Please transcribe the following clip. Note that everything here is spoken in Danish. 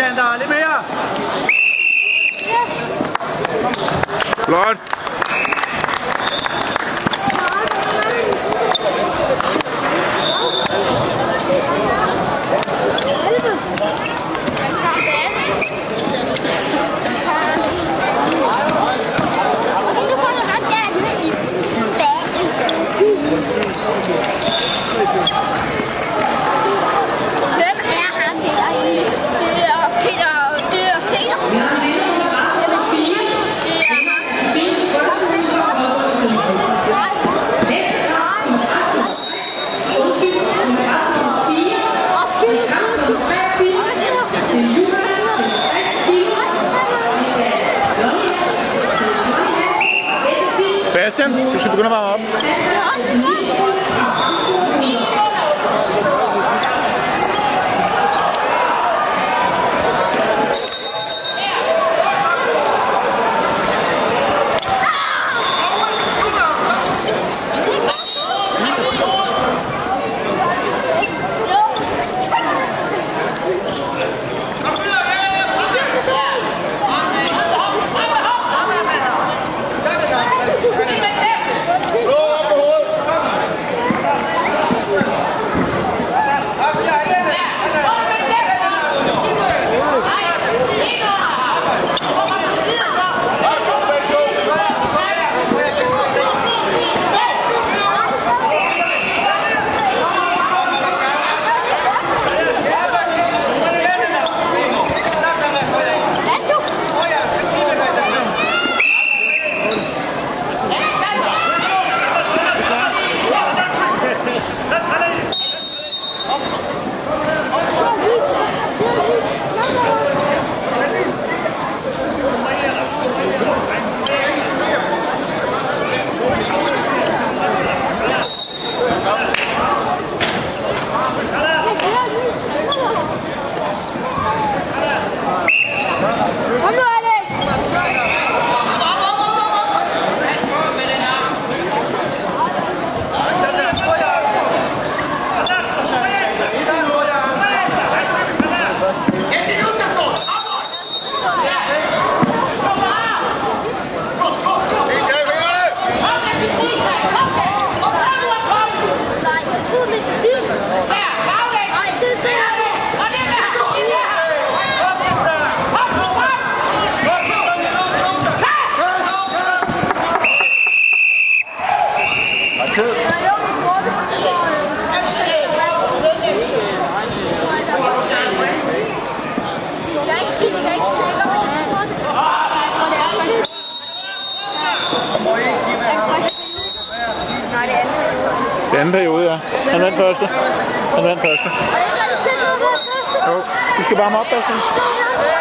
Alexander. Lidt mere. Yes. 吃不完啊！Det er anden periode, ja. Han vandt første. Han vandt første. Jo, du skal varme op, Bastian.